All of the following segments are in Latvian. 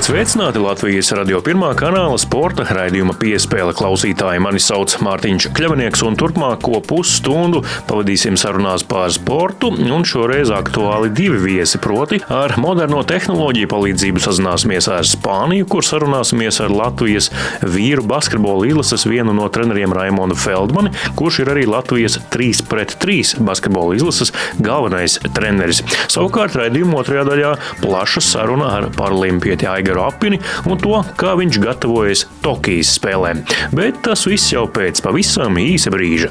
Esiet sveicināti Latvijas radio pirmā kanāla sporta raidījuma piespēle klausītāji. Mani sauc Mārtiņš Kļavnieks, un turpmāko pusstundu pavadīsim sarunās par sportu. Šoreiz aktuāli divi viesi, proti ar moderno tehnoloģiju palīdzību sazināsimies ar Spāniju, kur sarunāsimies ar Latvijas vīru basketbola izlases vienu no treneriem Raimonu Feldmani, kurš ir arī Latvijas 3 pret 3 basketbola izlases galvenais treneris. Savukārt raidījuma otrajā daļā plaša saruna ar paralimpieti tēti Aigaru Apini un to, kā viņš gatavojas Tokijas spēlēm. Bet tas viss jau pēc pavisam īsa brīža.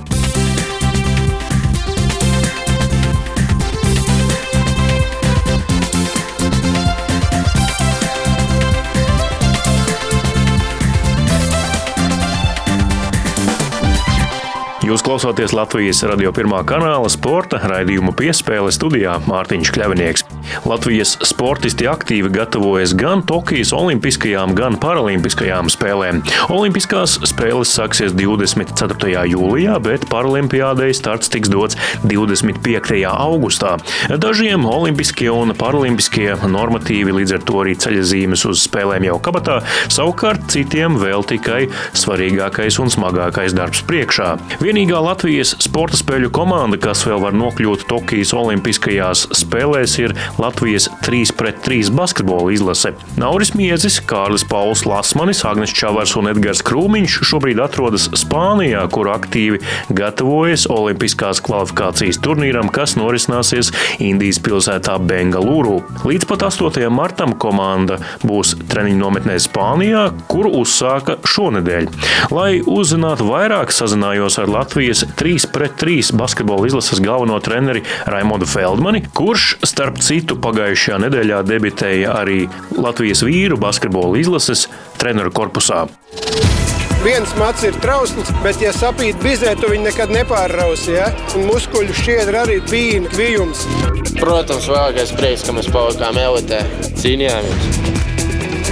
Jūs klausāties Latvijas radio pirmā kanāla sporta raidījumu piespēle studijā Mārtiņš Kļavinieks. Latvijas sportisti aktīvi gatavojas gan Tokijas Olimpiskajām, gan Paralimpiskajām spēlēm. Olimpiskās spēles sāksies 24. jūlijā, bet Paralimpiādei starts tiks dots 25. augustā. Dažiem Olimpiskie un Paralimpiskie normatīvi līdz ar to arī ceļazīmes uz spēlēm jau kabatā, savukārt citiem vēl tikai svarīgākais un smagākais darbs priekšā. Vienīgā Latvijas sporta spēļu komanda, kas vēl var nokļūt Tokijas Olimpiskajās spēlēs, ir Latvijas 3 pret 3 basketbola izlase. Nauris Miezis, Kārlis Pauls Lasmanis, Agnes Čavars un Edgars Krūmiņš šobrīd atrodas Spānijā, kur aktīvi gatavojas Olimpiskās kvalifikācijas turnīram, kas norisināsies Indijas pilsētā Bengalūru. Līdz pat 8. martam komanda būs treniņu nometnē Spānijā, kuru uzsāka šonadēļ. Lai uzzinātu vairāk, sazinājos ar Latvijas Latvijas 3 pret 3 basketbola izlases galveno treneri Raimondu Feldmani, kurš, starp citu, pagājušajā nedēļā debitēja arī Latvijas vīru basketbola izlases treneru korpusā. Viens mats ir trausls, bet, ja sapīt bizē, tu viņu nekad nepārrausi. Ja? Un muskuļu šķiedra arī bija kvijums. Protams, vēlākais prieks, ka mēs palikām elitē, cīnījāmies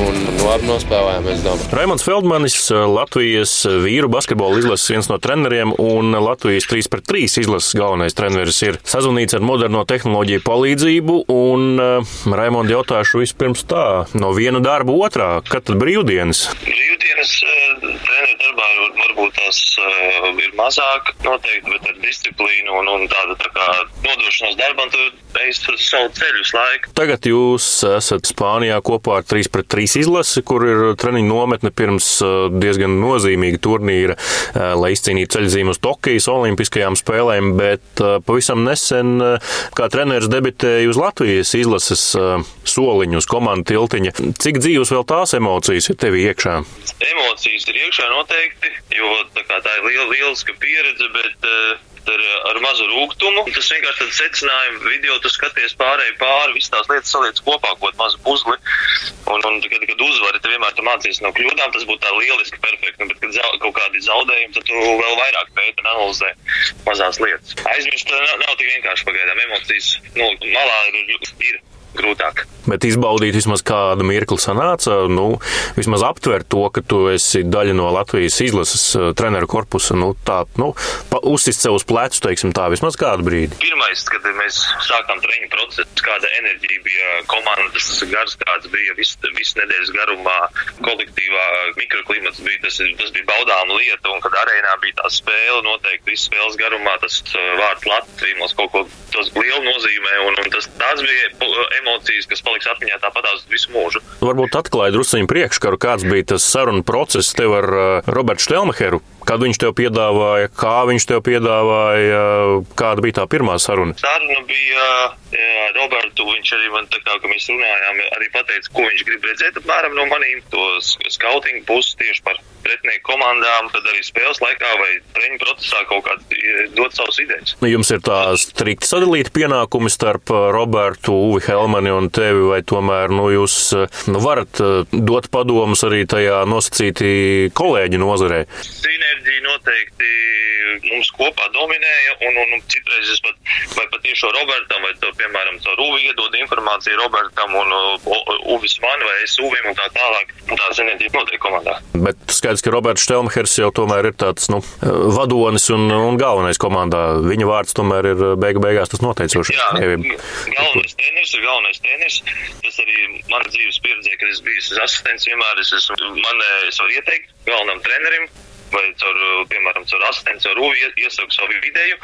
un labi nospēlējām. Raimons Feldmanis, Latvijas vīru basketbola izlases viens no treneriem un Latvijas 3 pret 3 izlases galvenais treneris ir sazvanīts ar moderno tehnoloģiju palīdzību. Un Raimond jautāšu vispirms tā, no viena darba otrā, kad tad brīvdienas? Brīvdienas treneru darbā varbūt tās ir mazāk noteikti, bet ar disciplīnu un, un tādu tā kā nodošanos darbam, tu ej uz savu ceļu visu laiku. Tagad jūs esat Spānijā kopā ar 3 pret 3 Latvijas izlasi, kur ir treniņu nometne pirms uh, diezgan nozīmīga turnīra, uh, lai izcīnītu ceļzīmu uz Tokijas Olimpiskajām spēlēm, bet uh, pavisam nesen kā treneris debitēja uz Latvijas izlases soliņu, uz komandu tiltiņa. Cik dzīves vēl tās emocijas ir tev iekšā? Emocijas ir iekšā noteikti, jo tā, tā ir liela, lieliska pieredze, bet ar, ar mazu rūkumu. Tas vienkārši tāds secinājums, video tu skaties pārēji pāri, visas tās lietas saliec kopā, kaut mazu puzli. Un, un kad, kad uzvari, tad vienmēr tu mācīsies no kļūdām, tas būtu tā lieliski, perfekti. Nu, bet, kad zau, kaut kādi zaudējumi, tad tu vēl vairāk pēti un analizē mazās lietas. Aizmirst nav, nav tik vienkārši pagaidām. Emocijas nu, malā ir, ir grūtāk. Bet izbaudīt vismaz kādu mirkli sanāca, nu, vismaz aptvert to, ka tu esi daļa no Latvijas izlases uh, treneru korpusa, nu, tā, nu, uzsist sev uz plecu, teiksim tā, vismaz kādu brīdi. Pirmais, kad mēs sākām treniņu procesu, kāda enerģija bija komandas gars, kāds bija visu, visu nedēļas garumā, kolektīvā mikroklimats bija, tas, tas bija baudām lieta, un kad arēnā bija tā spēle, noteikti visu spēles garumā tas uh, vārds Latvija mums kaut ko tas lielu nozīmē, un, un tas, tās bija emocijas kas paliks atmiņā tāpatās visu mūžu. Varbūt atklāja druskuņu priekškaru, kāds bija tas sarunu process tev ar uh, Robertu Štelmacheru. Kad viņš tev piedāvāja, kā viņš tev piedāvāja, kāda bija tā pirmā saruna? Saruna bija ar Robertu. Viņš arī man tā kā, ka mēs runājām, arī pateica, ko viņš grib redzēt apmēram no manīm. To skautingu pusi tieši par pretinieku komandām, tad arī spēles laikā vai treniņu procesā kaut kādā dot savus idejas. Nu, jums ir tā strikti sadalīta pienākumi starp Robertu, Uvi Helmani un tevi, vai tomēr nu, jūs nu, varat dot padomus arī tajā nosacītī kolēģi nozarē? Sinerģija noteikti mums kopā dominēja, un, un, un citreiz es pat, vai pat tieši Robertam, vai to, piemēram, caur Uvi iedod informāciju Robertam, un Uvis man, vai es Uvim, un tā tālāk. Un tā zinētība notiek komandā. Bet skaidrs, ka Roberts Štelmhers jau tomēr ir tāds, nu, vadonis un, un galvenais komandā. Viņa vārds tomēr ir beigu beigās tas noteicošais. Jā, galvenais treneris ir galvenais treneris. Tas arī man dzīves pieredzē, kad es biju asistents vienmēr, es esmu, man, es varu ieteikt galvenam trenerim vai caur, piemēram, caur asistentu, caur rūvi iesaku savu ideju,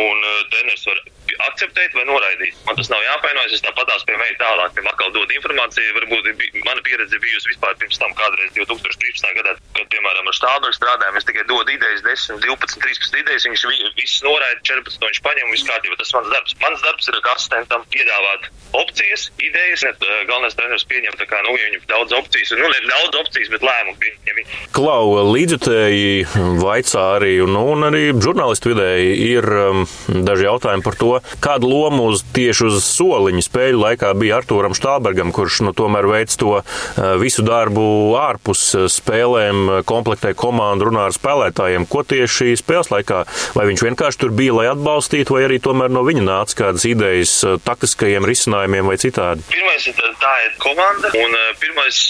un uh, treneris var akceptēt vai noraidīt. Man tas nav jāpainojas, es tāpatās pie mēģināju tālāk, pie atkal dod informāciju. Varbūt mana pieredze bijusi vispār pirms tam kādreiz 2013. gadā, kad, piemēram, ar Stābergu strādājām, es tikai dodu idejas, 10, 12, 13 idejas, viņš visas noraida, 14, viņš paņem, viss kārtībā. Tas mans darbs. Mans darbs ir asistentam piedāvāt opcijas, idejas, ne, galvenais treneris pieņem kā, nu, ja viņam daudz opcijas, nu, ne daudz opcijas, bet lēmumu pieņem. Klau, līdzutēji vaicā arī, un, un arī žurnālistu vidēji ir um, daži jautājumi par to, kādu lomu uz, tieši uz soliņa spēļu laikā bija Artūram Štābergam, kurš nu, tomēr veic to visu darbu ārpus spēlēm, komplektē komandu, runā ar spēlētājiem. Ko tieši spēles laikā? Vai viņš vienkārši tur bija, lai atbalstītu, vai arī tomēr no viņa nāca kādas idejas taktiskajiem risinājumiem vai citādi? Pirmais ir tā ir komanda, un pirmais,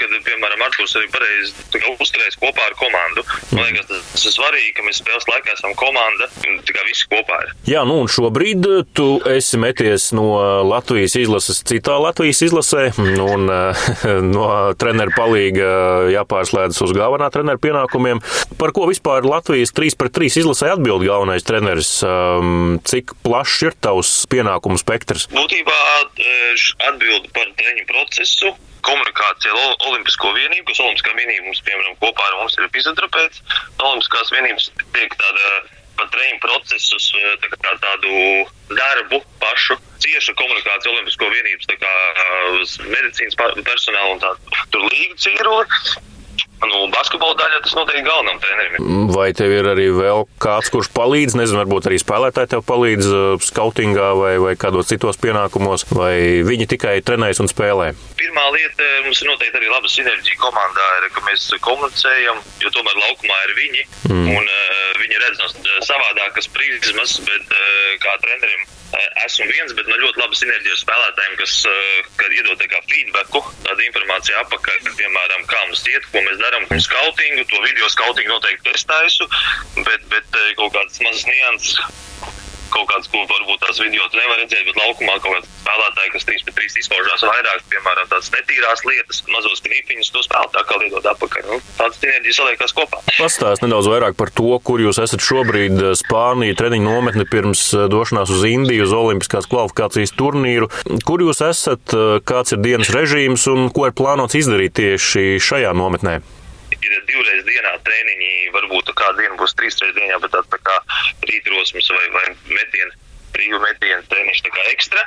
kad, piemēram, Artūrs arī pareizi uzturēs kopā ar komandu. Man liekas, tas ir svarīgi, ka mēs spēles laikā esam komanda, tā kā visi kopā ir. Jā, nu un šobrīd tu esi meties no Latvijas izlases citā Latvijas izlasē, un no treneru palīga jāpārslēdzas uz galvenā treneru pienākumiem. Par ko vispār Latvijas 3 pret 3 izlasē atbild galvenais treneris? Cik plašs ir tavs pienākumu spektrs? Būtībā atbild par treniņu procesu, komunikācija ar Olimpisko vienību, kas Olimpiskā vienība mums, piemēram, kopā ar mums ir fizioterapeits. Olimpiskās vienības tiek tāda pa treniņu procesus, tā kā tādu darbu pašu, cieša komunikācija Olimpisko vienības, kā medicīnas personāla un tā. Tur līga cīruli. Nu, basketbola daļā tas noteikti galvenam trenerim. Vai tev ir arī vēl kāds, kurš palīdz, nezinu, varbūt arī spēlētāji tev palīdz skautingā vai, vai kādos citos pienākumos, vai viņi tikai trenējas un spēlē? Pirmā lieta, mums ir noteikti arī laba sinerģija komandā, ir, ka mēs komunicējam, jo tomēr laukumā ir viņi, mm. un uh, viņi redz no savādākas prizmas, bet uh, kā trenerim esmu viens, bet man ļoti laba sinerģija ar spēlētājiem, kas kad iedod feedbacku, tādu informāciju apakaļ, piemēram, kā mums iet, ko mēs darām, skautingu, to video skautingu noteikti testēju, bet, bet kaut kādas mazas nianses kaut kāds, ko varbūt tās video nevar redzēt, bet laukumā kaut kāds spēlētāji, kas 3 pret 3 izpaužās vairāk, piemēram, tādas netīrās lietas, mazos knipiņus, to spēlētāji atkal iedod atpakaļ. Nu, tādas sinerģijas saliekas kopā. Pastāst nedaudz vairāk par to, kur jūs esat šobrīd Spānija treniņu nometni pirms došanās uz Indiju, uz Olimpiskās kvalifikācijas turnīru. Kur jūs esat, kāds ir dienas režīms un ko ir plānots izdarīt tieši šajā nometnē? Ir divreiz dienā treniņi, varbūt kādu dienu būs trīs reizes dienā, bet tāds tā kā rītrosmes vai, vai metienu, brīvu metienu treniņš tā kā ekstra.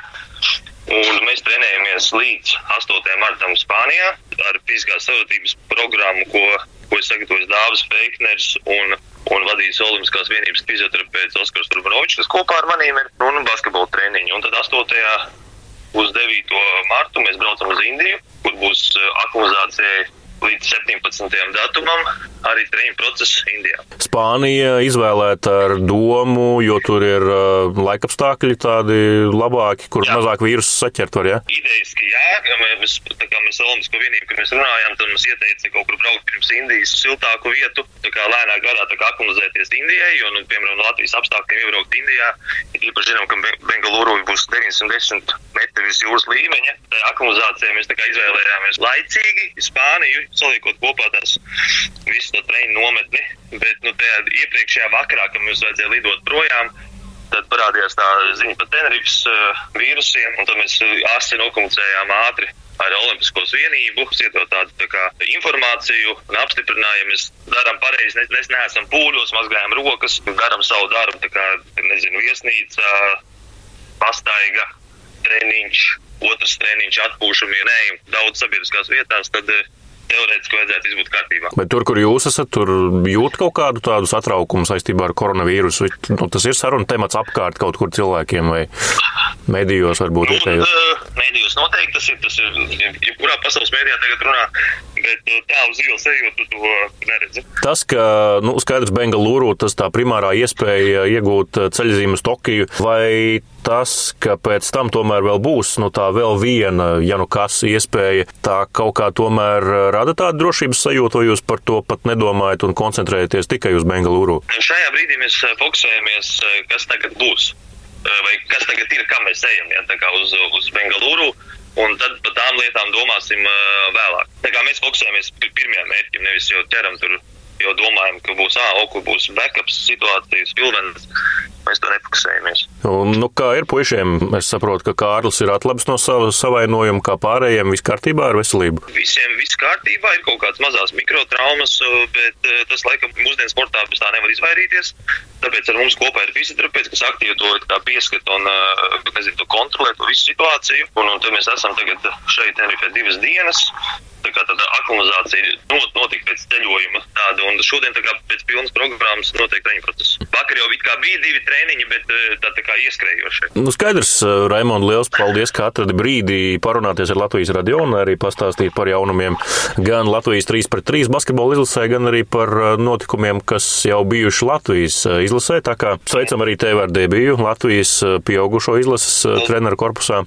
Un mēs trenējamies līdz 8. martam Spānijā ar fiziskās savotības programmu, ko, ko ir sagatavojis Dāvis Feikners un, un vadījis Olimpiskās vienības fizioterapeits Oskars Turbanovičs, kas kopā ar manīm ir, un basketbola treniņu. Un tad 8. uz 9. martu mēs braucam uz Indiju, kur būs aktivizācija līdz 17. datumam arī treniņu procesu Indijā. Spānija izvēlēta ar domu, jo tur ir uh, laikapstākļi tādi labāki, kur jā. mazāk vīrusu saķert var, ja? Idejas, ka jā, ka mēs, tā kā mēs Olimpisko vienību, kad mēs runājām, tad mums ieteica kaut kur braukt pirms Indijas siltāku vietu, tā kā lēnā garā tā kā aklimatizēties Indijai, jo, nu, piemēram, no Latvijas apstākļiem iebraukt Indijā, ir īpaši zinām, ka Bengaluru būs 910 metri virs jūras līmeņa. Tā aklimatizācija mēs tā kā izvēlējāmies laicīgi Spāniju, saliekot kopā tās visas to treniņu nometni. Bet nu, tajā iepriekšējā vakarā, kad mums vajadzēja lidot projām, tad parādījās tā ziņa par Tenerifas uh, vīrusiem, un tad mēs ārsti nokomunicējām ātri ar Olimpiskos vienību, iedot tādu tā kā, informāciju un apstiprinājām, mēs darām pareizi, ne, mēs neesam pūļos, mazgājam rokas, darām savu darbu, tā kā, nezinu, viesnīca, pastaiga, treniņš, otrs treniņš, atpūšamie, nē, daudz sabiedriskās vietās, tad uh, teorētiski vajadzētu būt kārtībā. Bet tur, kur jūs esat, tur jūt kaut kādu tādu satraukumu saistībā ar koronavīrusu. Nu, tas ir saruna temats apkārt kaut kur cilvēkiem vai medijos varbūt nu, vietējos. Uh, medijos noteikti tas ir. Tas ir jebkurā pasaules mēdījā tagad runā bet tā uz ielas ejot, tu to neredzi. Tas, ka nu, skaidrs Bengalūru, tas tā primārā iespēja iegūt ceļzīmu uz Tokiju, vai tas, ka pēc tam tomēr vēl būs nu, tā vēl viena, ja nu kas, iespēja, tā kaut kā tomēr rada tādu drošības sajūtu, vai jūs par to pat nedomājat un koncentrējaties tikai uz Bengalūru? Šajā brīdī mēs fokusējamies, kas tagad būs vai kas tagad ir, kam mēs ejam, ja, tā kā uz, uz Bengalūru. Un tad par tām lietām domāsim uh, vēlāk. Tā kā mēs fokusējamies pirmajam mērķim, nevis jau ķeram tur, jau domājam, ka būs, ok, būs backups situācijas, pilvenes. Mēs to nefokusējamies. Un, nu, kā ir puišiem? Es saprotu, ka Kārlis ir atlabs no sava savainojuma, kā pārējiem. Viss kārtībā ar veselību? Visiem viss kārtībā, ir kaut kādas mazas mikrotraumas, bet tas laikam mūsdienu sportā bez tā nevar izvairīties. Tāpēc ar mums kopā ir fizioterapeits, kas aktīvi to pieskata un nezinu, kontrolē to visu situāciju. Un, un mēs esam tagad šeit Tenerife divas dienas. Tā kā tāda aklimatizācija notika pēc ceļojuma. Tāda, un šodien tā kā pēc pilnas programmas notiek treniņu process. Vakar jau bija divi treniņi, bet tā, tā kā ieskrējoši. Nu, skaidrs, Raimond, liels paldies, ka atradi brīdi parunāties ar Latvijas radio un arī pastāstīt par jaunumiem gan Latvijas 3 pret 3 basketbola izlasē, gan arī par notikumiem, kas jau bijuši Latvijas izlasē. Tā kā sveicam arī tevi ar debiju Latvijas pieaugušo izlases treneru korpusā.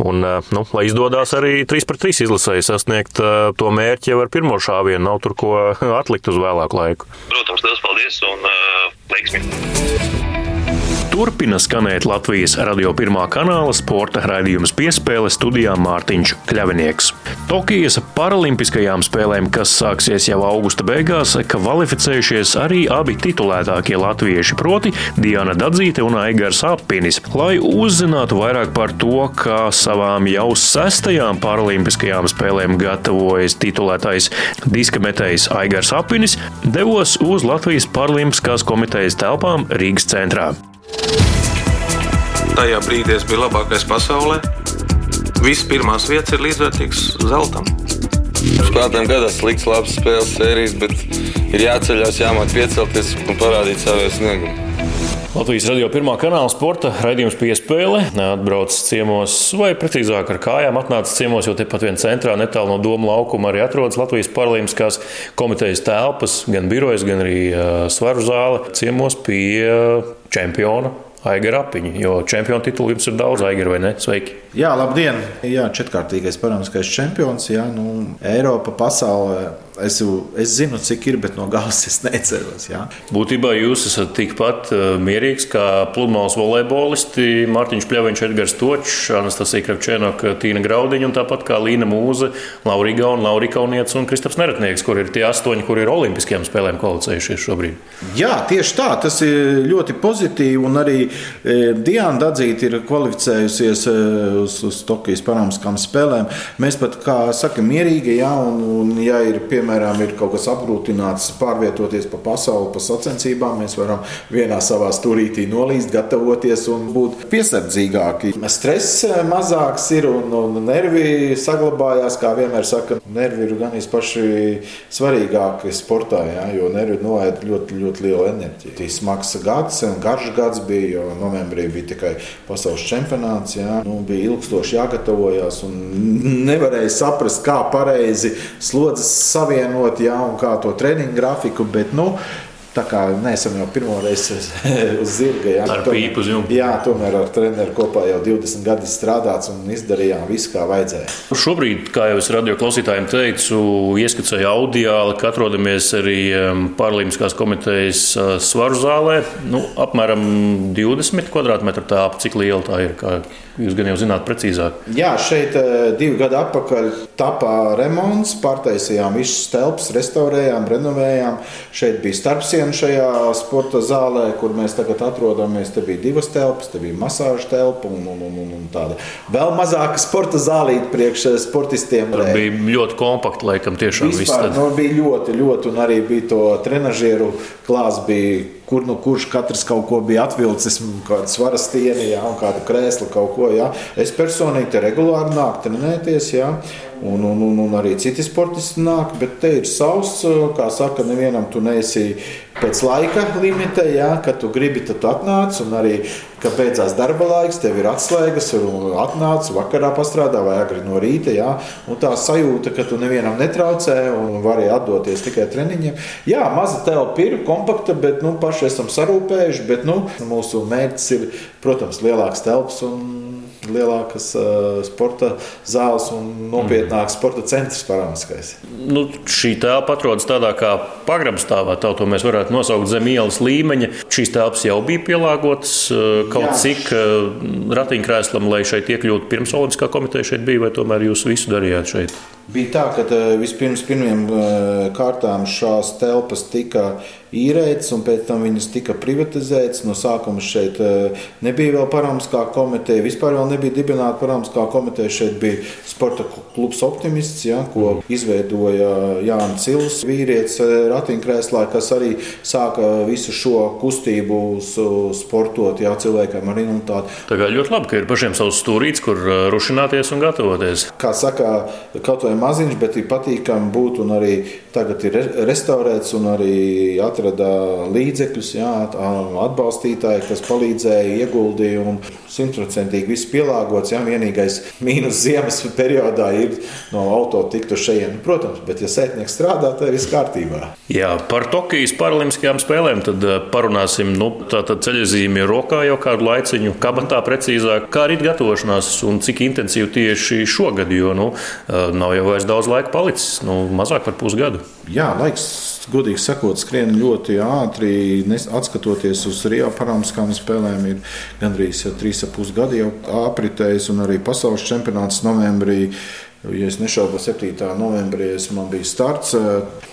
Un, nu, lai izdodas arī 3 pret 3 izlasē sasniegt to mērķi jau ar pirmo šāvienu. Nav tur ko atlikt uz vēlāku laiku. Protams, liels paldies un uh, veiksmi! Turpina skanēt Latvijas radio pirmā kanāla sporta raidījums piespēle studijā Mārtiņš Kļavinieks. Tokijas paralimpiskajām spēlēm, kas sāksies jau augusta beigās, kvalificējušies arī abi titulētākie latvieši, proti Diana Dadzīte un Aigars Apinis. Lai uzzinātu vairāk par to, kā savām jau sestajām paralimpiskajām spēlēm gatavojas titulētais diska metējs Aigars Apinis, devos uz Latvijas Paralimpiskās komitejas telpām Rīgas centrā. Tajā brīdī es biju labākais pasaulē. Visas pirmās vietas ir līdzvērtīgas zeltam. Spēlētājiem gadās slikts, labs spēles sērijas, bet ir jāceļās, jāmāk piecelties un parādīt savu sniegumu. Latvijas radio pirmā kanāla sporta raidījums piespēle. Atbrauc ciemos, vai precīzāk ar kājām atnāca ciemos, jo tepat vien centrā, netālu no Doma laukuma, arī atrodas Latvijas paralimpiskās komitejas telpas, gan birojas, gan arī svaru zāle. Ciemos pie čempiona Aigara apiņu, jo čempionu titulu jums ir daudz, Aigara, vai ne? Sveiki! Jā, labdien! Jā, četrkārtīgais paralimpiskais čempions, jā, nu, Eiropa, pasaulē. Es, es zinu, cik ir, bet no galvas es neceros. Jā. Būtībā jūs esat tikpat mierīgs kā pludmales volejbolisti Mārtiņš Pļaviņš, Edgars Točs, Anastasija Kravčēnoka, Tīna Graudiņa un tāpat kā Līna Mūze, Laurija Gauna, Laurija Kauniec un Kristaps Neretnieks, kur ir tie astoņi, kur ir olimpiskajām spēlēm kvalificējušies šobrīd. Jā, tieši tā. Tas ir ļoti pozitīvi un arī Diana Dadzīta ir kvalificējusies uz, uz Tokijas Paralimpiskām spēlēm. Mēs pat, kā saka, mierīgi, jā, un, un ja ir, piemēram, ir kaut kas apgrūtināts pārvietoties pa pasauli, pa sacensībām, mēs varam vienā savā stūrītī nolīst, gatavoties un būt piesardzīgāki. Stress mazāks ir un, un nervi saglabājās, kā vienmēr saka, nervi ir gan paši svarīgākie sportā, jā, jo nervi noēd ļoti, ļoti lielu enerģiju. Tas smags gads, garš gads bija, jo novembrī bija tikai pasaules čempionāts, jā, nu, bija ilgstoši jāgatavojas un nevarēja saprast, kā pareizi slodzes savienot, jā, un kā to treniņu grafiku. Bet, nu, Tā kā neesam jau pirmo reizi uz zirga. Jā, ar pīpu zilbu. Jā, tomēr ar treneru kopā jau 20 gadi strādāts un izdarījām visu, kā vajadzēja. Šobrīd, kā jau es radio klausītājiem teicu, ieskicēju audiāli, ka atrodamies arī Paralimpiskās komitejas svaru zālē. Nu, apmēram 20 kvadrātmetru tāpa, cik liela tā ir. Kā Jūs gan jau zināt precīzāk. Jā, šeit divi gadi atpakaļ tapā remonts, pārtaisījām visas telpas, restaurējām, renovējām. Šeit bija starpsiena šajā sporta zālē, kur mēs tagad atrodamies. Te bija divas telpas, te bija masāža telpa un, un, un, un tāda vēl mazāka sporta zālīte priekš sportistiem. Tur bija ļoti kompakti, laikam, tiešām viss. Tad... No, bija ļoti, ļoti, un arī bija to trenažieru klāsts bija kur nu kurš katrs kaut ko bija atvilcis, kādu svara stieni, jā, un kādu krēslu kaut ko. Jā. Es personīgi te regulāri nāku trenēties, jā, un, un, un, un arī citi sportisti nāk, bet te ir savs, kā saka, nevienam tu neesi pēc laika limita, jā, kad tu gribi, tad tu atnāc, un arī ka beidzās darba laiks, tev ir atslēgas, un atnāc vakarā pastrādā vai agri no rīta. Jā, tā sajūta, ka tu nevienam netraucē un vari atdoties tikai treniņiem. Jā, maza telpa ir kompakta, bet nu, paši esam sarūpējuši. Bet, nu, mūsu mērķis ir, protams, lielāks telpas un lielākas uh, sporta zāles un nopietnāks sporta centrs parāmiskais. Nu, šī telpa atrodas tādā kā pagrabstāvā, tā to mēs varētu nosaukt zem ielas līmeņa. Šīs telpas jau bija pielāgotas uh, kaut Jā. cik uh, ratiņkrēslam, lai šeit iekļūtu pirms Olimpiskā komiteja šeit bija, vai tomēr jūs visu darījāt šeit? Bija tā, ka vispirms pirmiem kārtām šās telpas tika īrētas, un pēc tam viņas tika privatizētas. No sākuma šeit eh, nebija vēl parāmskā komiteja, vispār vēl nebija dibināta parāmskā komiteja. Šeit bija sporta klubs Optimists, ja, ko izveidoja Jānis Cils, vīrietis eh, ratiņkrēslā, kas arī sāka visu šo kustību sportot, ja cilvēkam ar invaliditāti. Tā kā ļoti labi, ka ir pašiem savs stūrīts, kur eh, rušināties un gatavoties. Kā saka, kaut vai maziņš, bet ir patīkami būt un arī tagad ir restaurēts un arī atrada līdzekļus, jā, atbalstītāji, kas palīdzēja, ieguldīja un simtprocentīgi viss pielāgots. Jā, vienīgais mīnus ziemas periodā ir no auto tikt uz šejienes. Protams, bet ja sētnieks strādā, tad viss kārtībā. Jā, par Tokijas paralimpiskajām spēlēm tad eh, parunāsim. Nu, Tātad ceļzīme ir rokā jau kādu laiciņu, kabatā precīzāk, kā arī gatavošanās un cik intensīvi tieši šogad, jo nu, eh, nav jau vairs daudz laika palicis, nu, mazāk par pusgadu. Jā, laiks, godīgi sakot, skrien ļoti ātri. Atskatoties uz Rio Parāmskām spēlēm, ir gandrīz 3,5 gadi jau apritējis, un arī pasaules čempionāts novembrī Ja es nešaubu, 7. novembrī man bija starts.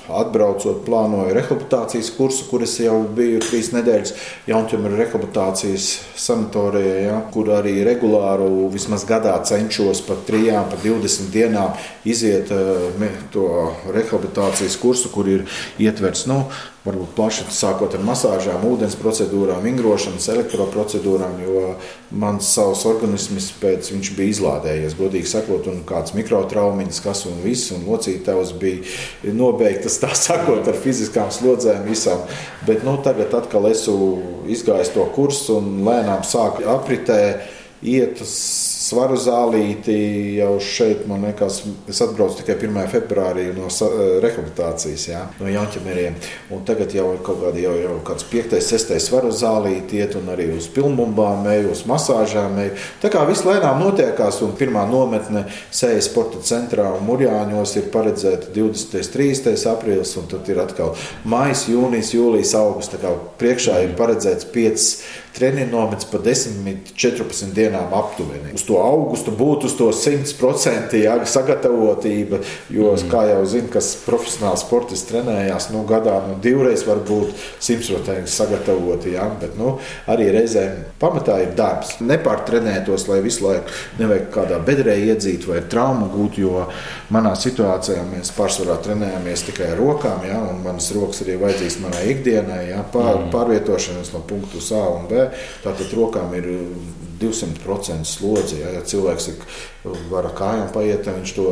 Atbraucot, plānoju rehabilitācijas kursu, kuras jau biju trīs nedēļas Jaunķemera rehabilitācijas sanatorijā, ja, kur arī regulāri, vismaz gadā cenšos pat trijām, pat 20 dienām iziet to rehabilitācijas kursu, kur ir ietverts. Nu, varbūt plaši sākot ar masāžām, ūdens procedūrām, vingrošanas, elektroprocedūrām, jo mans savs organisms pēc viņš bija izlādējies, godīgi sakot, un kāds mikrotraumiņas, kas un viss, un locītājs bija nobeigtas, tā sakot, ar fiziskām slodzēm visām. Bet nu, tagad atkal esmu izgājis to kursu un lēnām sāku apritē iet uz svaru zālīti jau šeit, man liekas, es atbraucu tikai 1. februārī no eh, rehabilitācijas, jā, no Jāņķemeriem. Un tagad jau ir kaut kādi jau, jau kāds 5. 6. svaru zālīti iet un arī uz pilnbumbām eju, uz masāžām eju. Tā kā viss lēnām notiekās un pirmā nometne Sēja sporta centrā un Murjāņos ir paredzēta 20. 3. aprīlis un tad ir atkal maijs, jūnijas, jūlijas, augusts. Tā kā priekšā ir paredzēts 5 treniņu nomets pa 10, 14 dienām aptuveni. Uz to augustu būtu uz to 100% jā, sagatavotība, jo, mm. kā jau zinu, kas profesionāli sportisti trenējās, nu, gadā nu, divreiz var būt 100% sagatavoti, jā, bet nu, arī reizēm pamatā ir darbs. Nepārtrenētos, lai visu laiku nevajag kādā bedrē iedzīt vai traumu gūt, jo manā situācijā mēs pārsvarā trenējamies tikai ar rokām, jā, un manas rokas arī vajadzīgas manai ikdienai, jā, pār, mm. pārvietošanas no punktu A un B. Tātad rokām ir 200% slodzi. Ja, ja cilvēks ir, var ar kājām paiet, tad viņš to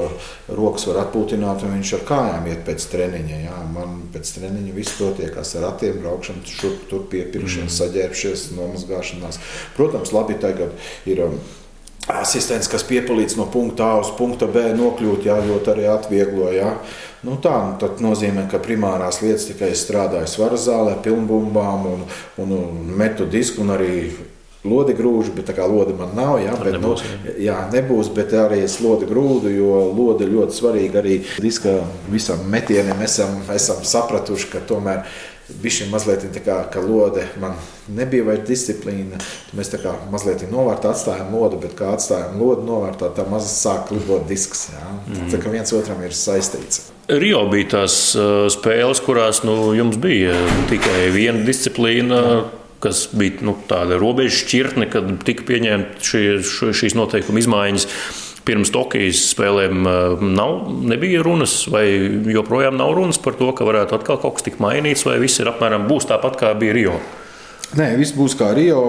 rokas var atpūtināt, un viņš ar kājām iet pēc treniņa. Ja. Man pēc treniņa viss notiekās ar ratiem, braukšanu, šurp tur piepirkšana, mm. saģērbšies, nomazgāšanās. Protams, labi tagad ir. Um, asistents, kas piepalīdz no punkta A uz punktu B nokļūt, jā, ļoti arī atvieglo. Nu, tā nu, nozīmē, ka primārās lietas tikai strādāju svaru zālē, pilnbumbām un, un, un metu disku un arī lodi grūžu, bet tā kā lode man nav, jā, bet, nebūs, nu, jā, nebūs, bet arī es lodi grūdu, jo lode ļoti svarīga arī diska visam metienam. Esam, esam sapratuši, ka tomēr bija mazliet tā kā, ka lode man nebija vairs disciplīna. Mēs tā kā mazliet novārtā atstājām lodi, bet kā atstājām lodi novārtā, tā maz sāk lidot disks. Jā. Mm. Tā kā viens otram ir saistīts. Rio bija tās uh, spēles, kurās nu, jums bija tikai viena disciplīna. Jā kas bija nu, tāda robeža šķirtne, kad tika pieņemta šie, šīs noteikuma izmaiņas. Pirms Tokijas spēlēm nav, nebija runas, vai joprojām nav runas par to, ka varētu atkal kaut kas tikt mainīts, vai viss ir apmēram būs tāpat, kā bija Rio. Nē, viss būs kā Rio.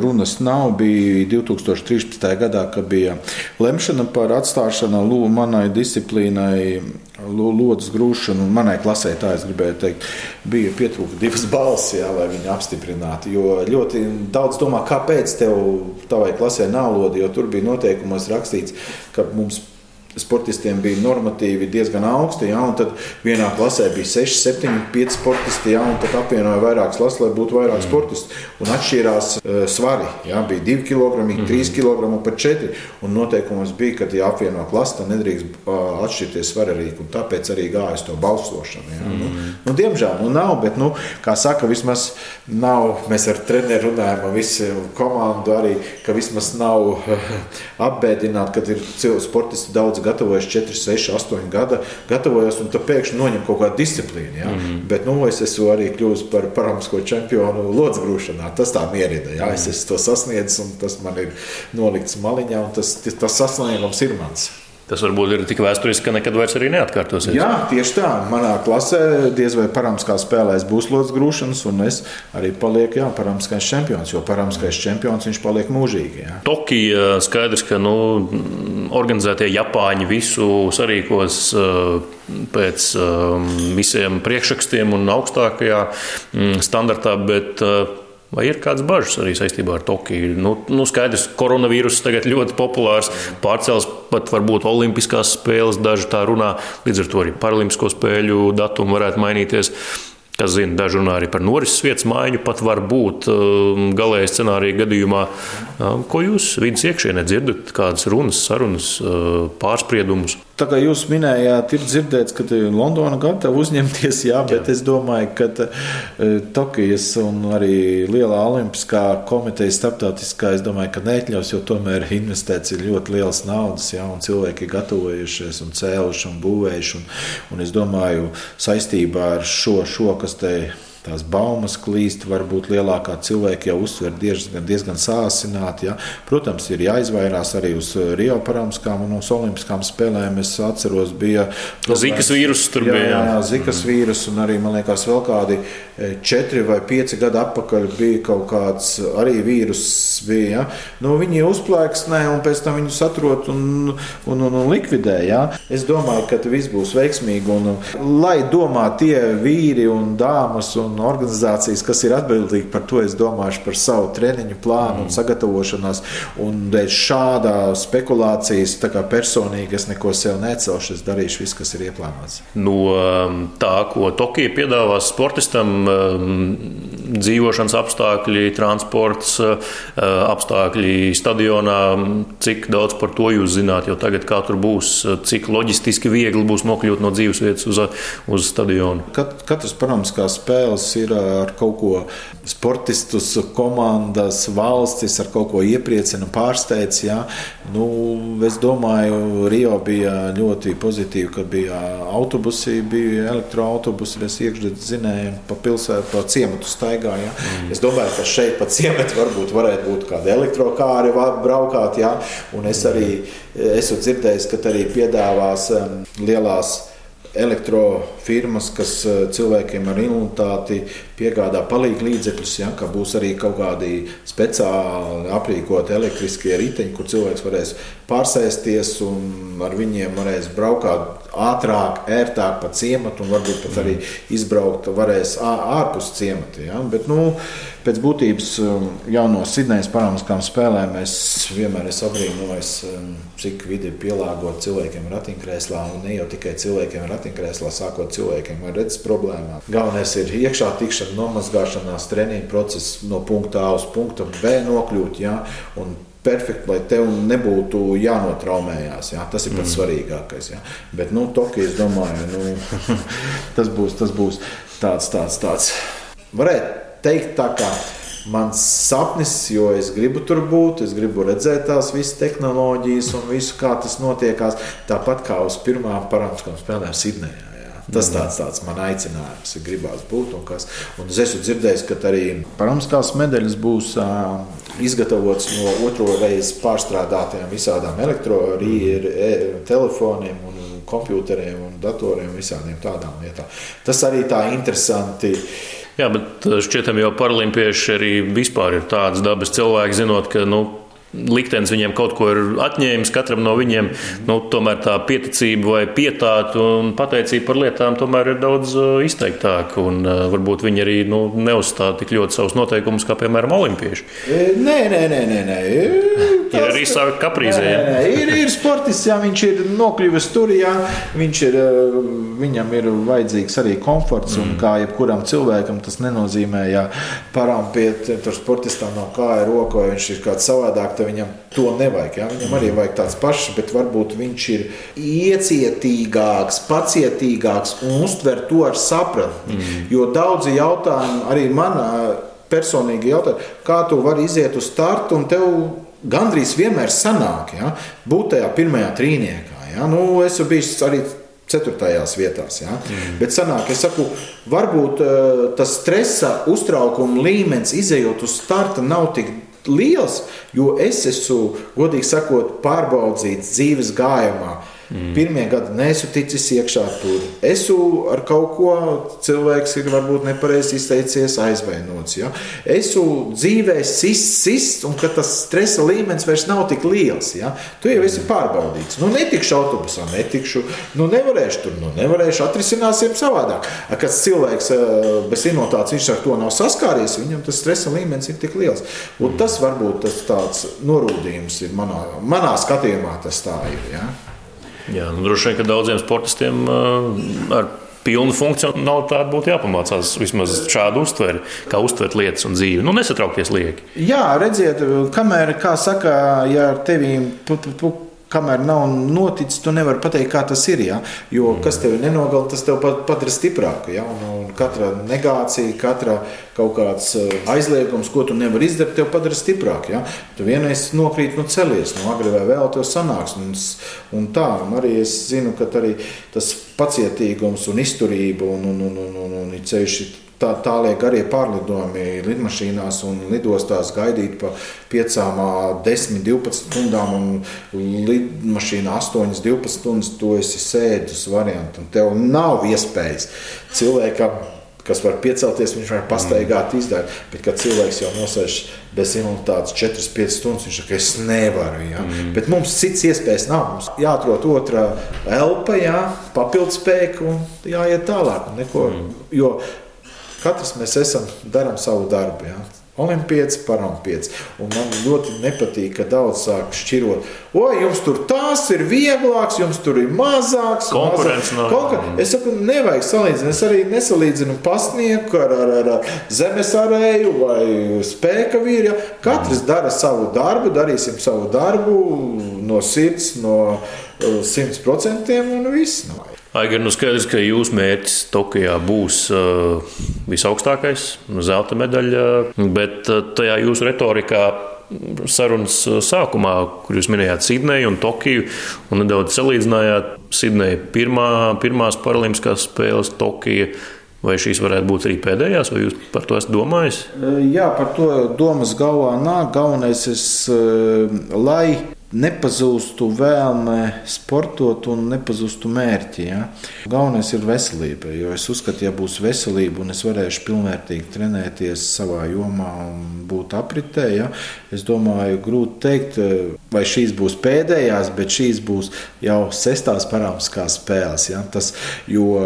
Runas nav. Bija 2013. gadā, kad bija lemšana par atstāšanu manai disciplīnai, lodes grūšanu. Manai klasē, tā es gribēju teikt, bija pietrūka divas balss, jā, lai viņi apstiprinātu. Jo ļoti daudz domā, kāpēc tev tavai klasē nav lode, jo tur bija noteikumos rakstīts, ka mums sportistiem bija normatīvi diezgan augsti. Ja, tad vienā klasē bija 6, 7, 5 sportisti. Ja, tad apvienoja vairākas klases, lai būtu vairāk mm. sportistu. Un atšķīrās uh, svari. Ja, bija 2 kg, mm. 3 kg un pat 4. Un noteikumos bija, ka, ja apvieno klasi, tad nedrīkst uh, atšķirties svarīgi. Tāpēc arī gāja uz to balsošanu. Ja. Mm. Nu, nu, diemžēl nu, nav, bet, nu, kā saka, vismaz nav. Mēs ar treneru runājam, ar visu komandu arī, ka vismaz nav apbēdināti, kad ir cilvēki sportisti daudz gatavojies 4, 6, 8 gadi, gatavojos un pēkšņi noņem kaut kādu disciplīnu. Ja? Mm -hmm. Bet nu, es esmu arī kļuvis par paramsko čempionu lodziņgrūšanā. Tas tā mierina. Ja? Es esmu to sasniedzis un tas man ir nolikts maliņā, un tas, tas sasniegums ir mans. Tas varbūt ir tik vēsturiski, ka nekad vairs neatkārtosies. Jā, tieši tā. Manā klasē diez vai paramskā spēlēs būs lodziņa grūšanas, un es arī palieku jā, paramskais čempions, jo paramskais čempions viņš paliek mūžīgi. Jā. Tokija skaidrs, ka nu, organizētie Japāņi visu sarīkos pēc visiem priekšrakstiem un augstākajā standartā, bet Vai ir kādas bažas arī saistībā ar Tokiju? Nu, nu skaidrs, ka koronavīruss tagad ļoti populārs, pārcēlus pat varbūt Olimpiskās spēles, daži tā runā. Līdz ar to arī Paralimpisko spēļu datumi varētu mainīties. Kas zina, daži runā arī par norises vietas maiņu, pat var būt um, galējā scenārija gadījumā. Um, ko jūs vidus iekšienē dzirdat, kādas runas, sarunas, uh, pārspriedumus? Tā kā jūs minējāt, ir dzirdēts, ka Londona gatava uzņemties, jā, bet jā. es domāju, ka uh, Tokijas un arī Lielā Olimpiskā komiteja starptautiskā, es domāju, ka neatļaus, jo tomēr investēts ir ļoti liels naudas, jā, un cilvēki ir gatavojušies un cēluši un būvējuši. Un, un es domāju, saistībā ar šo, šo kas te tās baumas klīst, varbūt lielākā cilvēka jau uztver diezgan, diezgan sāsināti. Ja. Protams, ir jāizvairās arī uz Rio paramskām un uz olimpiskām spēlēm. Es atceros, bija Zikas vīrus tur jā, bija. Jā, jā Zikas mm. vīrus un arī, man liekas, vēl kādi e, četri vai pieci gadi atpakaļ bija kaut kāds arī vīrus. Bija, ja. nu, viņi uzplēksnē un pēc tam viņus atrod un, un, un, un likvidē. Ja. Es domāju, ka viss būs veiksmīgi un lai domā tie vīri un dāmas un un organizācijas, kas ir atbildīgi par to, es domāšu par savu treniņu plānu mm. un sagatavošanās. Un dēļ šādā spekulācijas, personīgi es neko sev necelšu, es darīšu visu, kas ir ieplānots. No um, tā, ko Tokija piedāvās sportistam, um, dzīvošanas apstākļi, transports, uh, apstākļi stadionā, cik daudz par to jūs zināt, jo tagad kā tur būs, cik loģistiski viegli būs nokļūt no dzīvesvietas uz, uz stadionu. Kat, katrs, protams, kā spēles tas ir ar kaut ko sportistus, komandas, valstis ar kaut ko iepriecina, pārsteidz. Ja? Nu, es domāju, Rio bija ļoti pozitīvi, ka bija autobusi, bija elektroautobusi, mēs iekšzemes zinājām, pa pilsētu, pa ciematu staigājām. Ja? Mm. Es domāju, ka šeit pa ciematu varbūt varētu būt kādi elektrokāri braukāt. Ja? Un es arī esmu dzirdējis, ka arī piedāvās um, lielās elektrofirmas, kas eh, cilvēkiem ar invaliditāti piegādā palīdzību līdzekļus, ja, ka būs arī kaut kādi speciāli aprīkoti elektriskie riteņi, kur cilvēks varēs pārsēsties un ar viņiem varēs braukt ātrāk, ērtāk pa ciematu un varbūt pat arī izbraukt varēs ārpus ciemata. Ja? Bet, nu, pēc būtības um, jau no Sidnejas Paralīmpiskām spēlēm es vienmēr esmu apbrīnojis, um, cik vidi ir pielāgota cilvēkiem ratiņkrēslā un ne jau tikai cilvēkiem ratiņkrēslā, sākot cilvēkiem ar redzes problēmām. Galvenais ir iekšā tikšana, nomazgāšanās, treniņu process no punkta A uz punktu B nokļūt. Ja? Un perfekti, lai tev nebūtu jānotraumējās. Jā. Tas ir pats mm. svarīgākais. Jā. Bet, nu, Tokija, es domāju, nu, tas, būs, tas būs tāds, tāds, tāds. Varētu teikt, tā kā mans sapnis, jo es gribu tur būt, es gribu redzēt tās visas tehnoloģijas un visu, kā tas notiekās. Tāpat kā uz pirmā parāmskām spēlēm Sidnejā. Tas tāds, tāds man aicinājums ir gribās būt. Un kas, un es esmu dzirdējis, ka arī paramskās medaļas būs uh, izgatavotas no otro reizi pārstrādātiem visādām elektrotelefoniem un kompjuteriem un datoriem, visādiem tādām lietām. Tas arī tā interesanti Jā, bet šķietam jau paralimpieši arī vispār ir tādas dabas cilvēki, zinot, ka nu, liktenis viņiem kaut ko ir atņēmis, katram no viņiem nu, tomēr tā pieticība vai pietāta un pateicība par lietām tomēr ir daudz izteiktāka. Un uh, varbūt viņi arī nu, neuzstāda tik ļoti savus noteikumus, kā piemēram olimpieši. Nē, nē, nē. nē, nē. Ir arī nē, nē. Ir, ir sportists, jā, viņš ir nokļuvis tur, jā, viņš ir, viņam ir vajadzīgs arī komforts. Mm. Un kā jebkuram cilvēkam tas nenozīmē, ja parām pie tur sportistā nav kāja roka vai viņš ir kāds savādāk viņam to nevajag. Ja? Viņam arī vajag tāds pašs, bet varbūt viņš ir iecietīgāks, pacietīgāks un uztver to ar sapratni. Mm. Jo daudzi jautājumi, arī manā personīgi jautājumi, kā tu vari iziet uz startu un tev gandrīz vienmēr sanāk ja? būt tajā pirmajā trīniekā. Ja? Nu, es esmu bijis arī ceturtajās vietās. Ja? Mm. Bet sanāk, es saku, varbūt uh, tas stresa, uztraukuma līmenis, izējot uz starta, nav tik liels, jo es esmu, godīgi sakot, pārbaudīts dzīves gājumā. Mm. Pirmie gadi nesu ticis iekšā tur. Esmu ar kaut ko, cilvēks ir varbūt nepareizi izteicies, aizvainots. Ja? Esmu dzīvē sists, sists, un tas stresa līmenis vairs nav tik liels. Ja? Tu jau esi pārbaudīts. Nu, netikšu autobusā, netikšu, nu, nevarēšu tur, nu, nevarēšu, atrisināsim savādāk. Kad cilvēks bez inotācijas viņš ar to nav saskāries, viņam tas stresa līmenis ir tik liels. Un tas varbūt tas tāds norūdījums ir manā, manā skatījumā, tas tā ir. Ja? Jā, nu, droši vien, ka daudziem sportistiem ar pilnu funkcionalitāti būtu jāpamācās vismaz šādu uztveri, kā uztvert lietas un dzīvi. Nu, nesatraukties lieki. Jā, redziet, kamēr, kā saka, ja ar tevi kamēr nav noticis, tu nevari pateikt, kā tas ir. Ja? Jo mm. kas tevi nenogalina, tas tev padara stiprāku. Ja? Un, un katra negācija, katra kaut kāds eh, aizliegums, ko tu nevari izdarīt, tev padara stiprāku. Ja? Tu vienreiz nokrīt no celies, no agri vai vēl tev sanāks. Un, un tā, un arī es zinu, ka arī tas pacietīgums un izturība un, un, un, un, un, un ceļš ir tā, tālie garie pārlidojumi lidmašīnās un lidostās gaidīt pa 5, 10, 12 stundām, un lidmašīnā 8, 12 stundas tu esi sēdus variantu, un tev nav iespējas cilvēkam kas var piecelties, viņš var pastaigāt, izdarīt. Bet, kad cilvēks jau nosēž bez imunitātes 4-5 stundas, viņš saka, es nevaru. Ja? Mm. Bet mums cits iespējas nav. Mums jāatrod otrā elpa, jā, papildspēka un jāiet tālāk. Neko, mm. Jo Katrs mēs esam, darām savu darbu. Ja? Olimpietis, parampietis. Un man ļoti nepatīk, ka daudz sāk šķirot. O, jums tur tās ir vieglāks, jums tur ir mazāks. Konkurence nav. Konkur es saku, nevajag salīdzināt. Es arī nesalīdzinu pasnieku ar, ar, ar, ar zemes arēju vai spēka vīru. Ja? Katrs dara savu darbu, darīsim savu darbu no sirds, no uh, simt procentiem un viss. Aigar, nu skaidrs, ka jūsu mērķis Tokijā būs uh, visaugstākais, zelta medaļa, bet uh, tajā jūsu retorikā sarunas uh, sākumā, kur jūs minējāt Sidneju un Tokiju, un nedaudz salīdzinājāt Sidneja pirmā, pirmās paralimpiskās spēles Tokija. Vai šīs varētu būt arī pēdējās, vai jūs par to esat domājis? Jā, par to domas galvā nāk. Galvenais ir, lai nepazūstu vēlme sportot un nepazūstu mērķi. Ja? Galvenais ir veselība. Jo es uzskatu, ja būs veselība un es varēšu pilnvērtīgi trenēties savā jomā un būt apritē, ja? es domāju, grūti pateikt, vai šīs būs pēdējās, bet šīs būs jau sestās parāmskās spēles. Ja? Tas, jo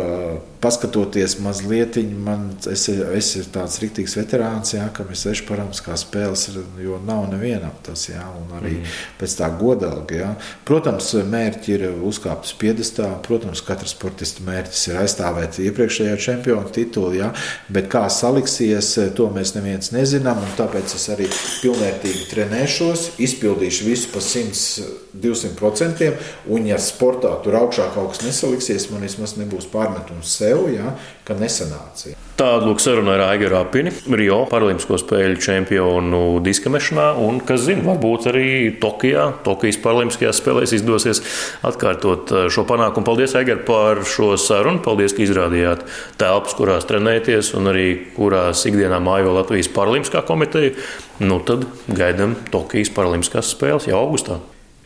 paskatoties mazliet, man es, es esmu tāds rīktīgs veterāns, jā, kam ir seši parāmskās spēles, jo nav nevienam tas, jā, un arī mm. pēc tā godalga. Jā. Protams, mērķi ir uzkāpt uz piedestā. Protams, katrs sportista mērķis ir aizstāvēt iepriekšējā čempionu titulu, jā, bet kā saliksies, to mēs neviens nezinām. Tāpēc es arī pilnvērtīgi trenēšos, izpildīšu visu pa 100, 200%. Un, ja sportā tur augšā kaut kas nesaliksies, man vismaz nebūs pārmetums sev, jā, ka nesanāca. Tāda lūk saruna ar Aigaru Apini, Rio Paralimpisko spēļu čempionu diskamešanā, un, kas zina, varbūt arī Tokijā, Tokijas Paralimpiskajās spēlēs izdosies atkārtot eh, šo panākumu. Paldies, Aigar, par šo sarunu. Paldies, ka izrādījāt telpas, kurās trenēties, un arī kurās ikdienā mājo Latvijas Paralimpiskā komiteja. Nu, tad gaidām Tokijas Paralimpiskās spēles jau augustā.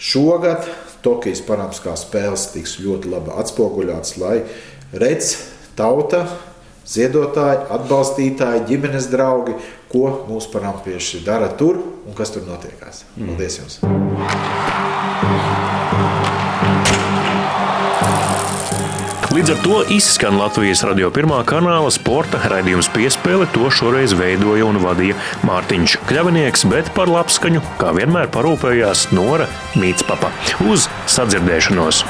Šogad Tokijas Paralimpiskās spēles tiks ļoti labi atspoguļotas, lai redz tauta ziedotāji, atbalstītāji, ģimenes draugi, ko mūsu parampieši dara tur un kas tur notiekās. Paldies jums! Līdz ar to izskan Latvijas radio pirmā kanāla sporta raidījums piespēle. To šoreiz veidoja un vadīja Mārtiņš Kļavinieks, bet par labskaņu, kā vienmēr, parūpējās Nora Mītspapa. Uz sadzirdēšanos!